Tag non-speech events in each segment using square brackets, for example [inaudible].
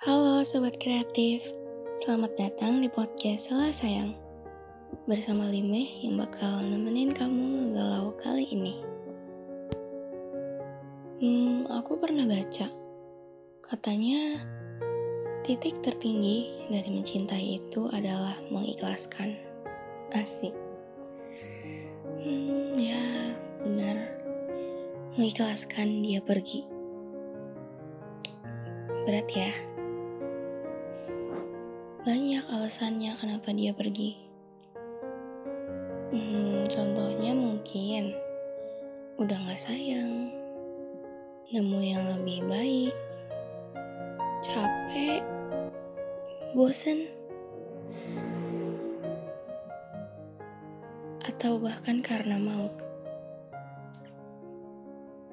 Halo Sobat Kreatif, selamat datang di podcast Salah Sayang. Bersama Limeh yang bakal nemenin kamu ngegalau kali ini. Hmm, aku pernah baca. Katanya, titik tertinggi dari mencintai itu adalah mengikhlaskan. Asik. Hmm, ya benar. Mengikhlaskan dia pergi. Berat ya banyak alasannya kenapa dia pergi. Hmm, contohnya mungkin udah gak sayang, nemu yang lebih baik, capek, bosen, atau bahkan karena maut.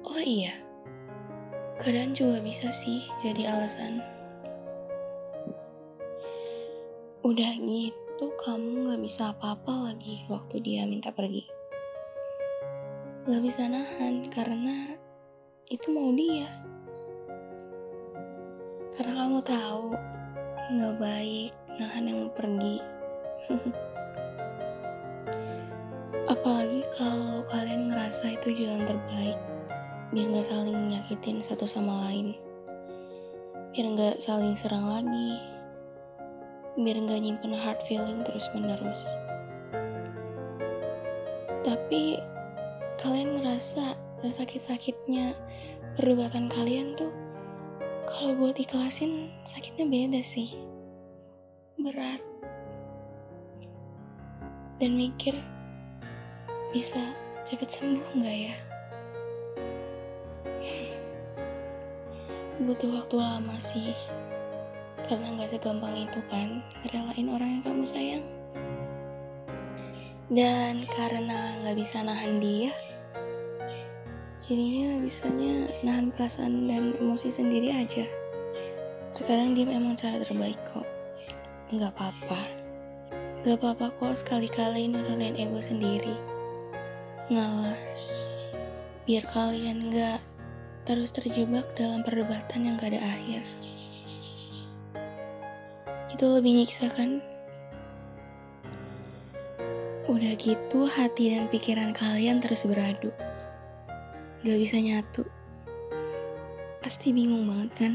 Oh iya, keadaan juga bisa sih jadi alasan. Udah gitu kamu gak bisa apa-apa lagi waktu dia minta pergi. Gak bisa nahan karena itu mau dia. Karena kamu tahu gak baik nahan yang mau pergi. [laughs] Apalagi kalau kalian ngerasa itu jalan terbaik biar gak saling nyakitin satu sama lain. Biar gak saling serang lagi biar nggak nyimpen hard feeling terus menerus. Tapi kalian ngerasa sesakit-sakitnya perdebatan kalian tuh kalau buat ikhlasin sakitnya beda sih. Berat. Dan mikir bisa cepet sembuh nggak ya? [laughs] Butuh waktu lama sih. Karena gak segampang itu kan ngerelain orang yang kamu sayang. Dan karena gak bisa nahan dia, jadinya bisanya nahan perasaan dan emosi sendiri aja. Terkadang dia memang cara terbaik kok. Gak apa-apa. Gak apa-apa kok sekali-kali nurunin ego sendiri. Ngalah. Biar kalian gak terus terjebak dalam perdebatan yang gak ada akhir itu lebih nyiksa kan? Udah gitu hati dan pikiran kalian terus beradu. Gak bisa nyatu. Pasti bingung banget kan?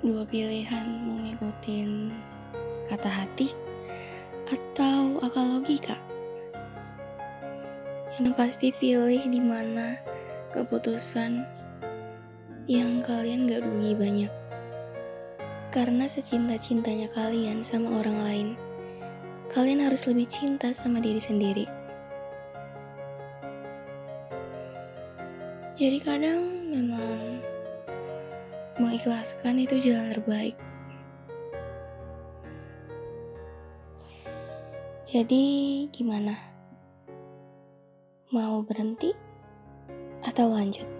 Dua pilihan mau ngikutin kata hati atau akal logika. Yang pasti pilih di mana keputusan yang kalian gak rugi banyak. Karena secinta-cintanya kalian sama orang lain, kalian harus lebih cinta sama diri sendiri. Jadi kadang memang mengikhlaskan itu jalan terbaik. Jadi gimana? Mau berhenti atau lanjut?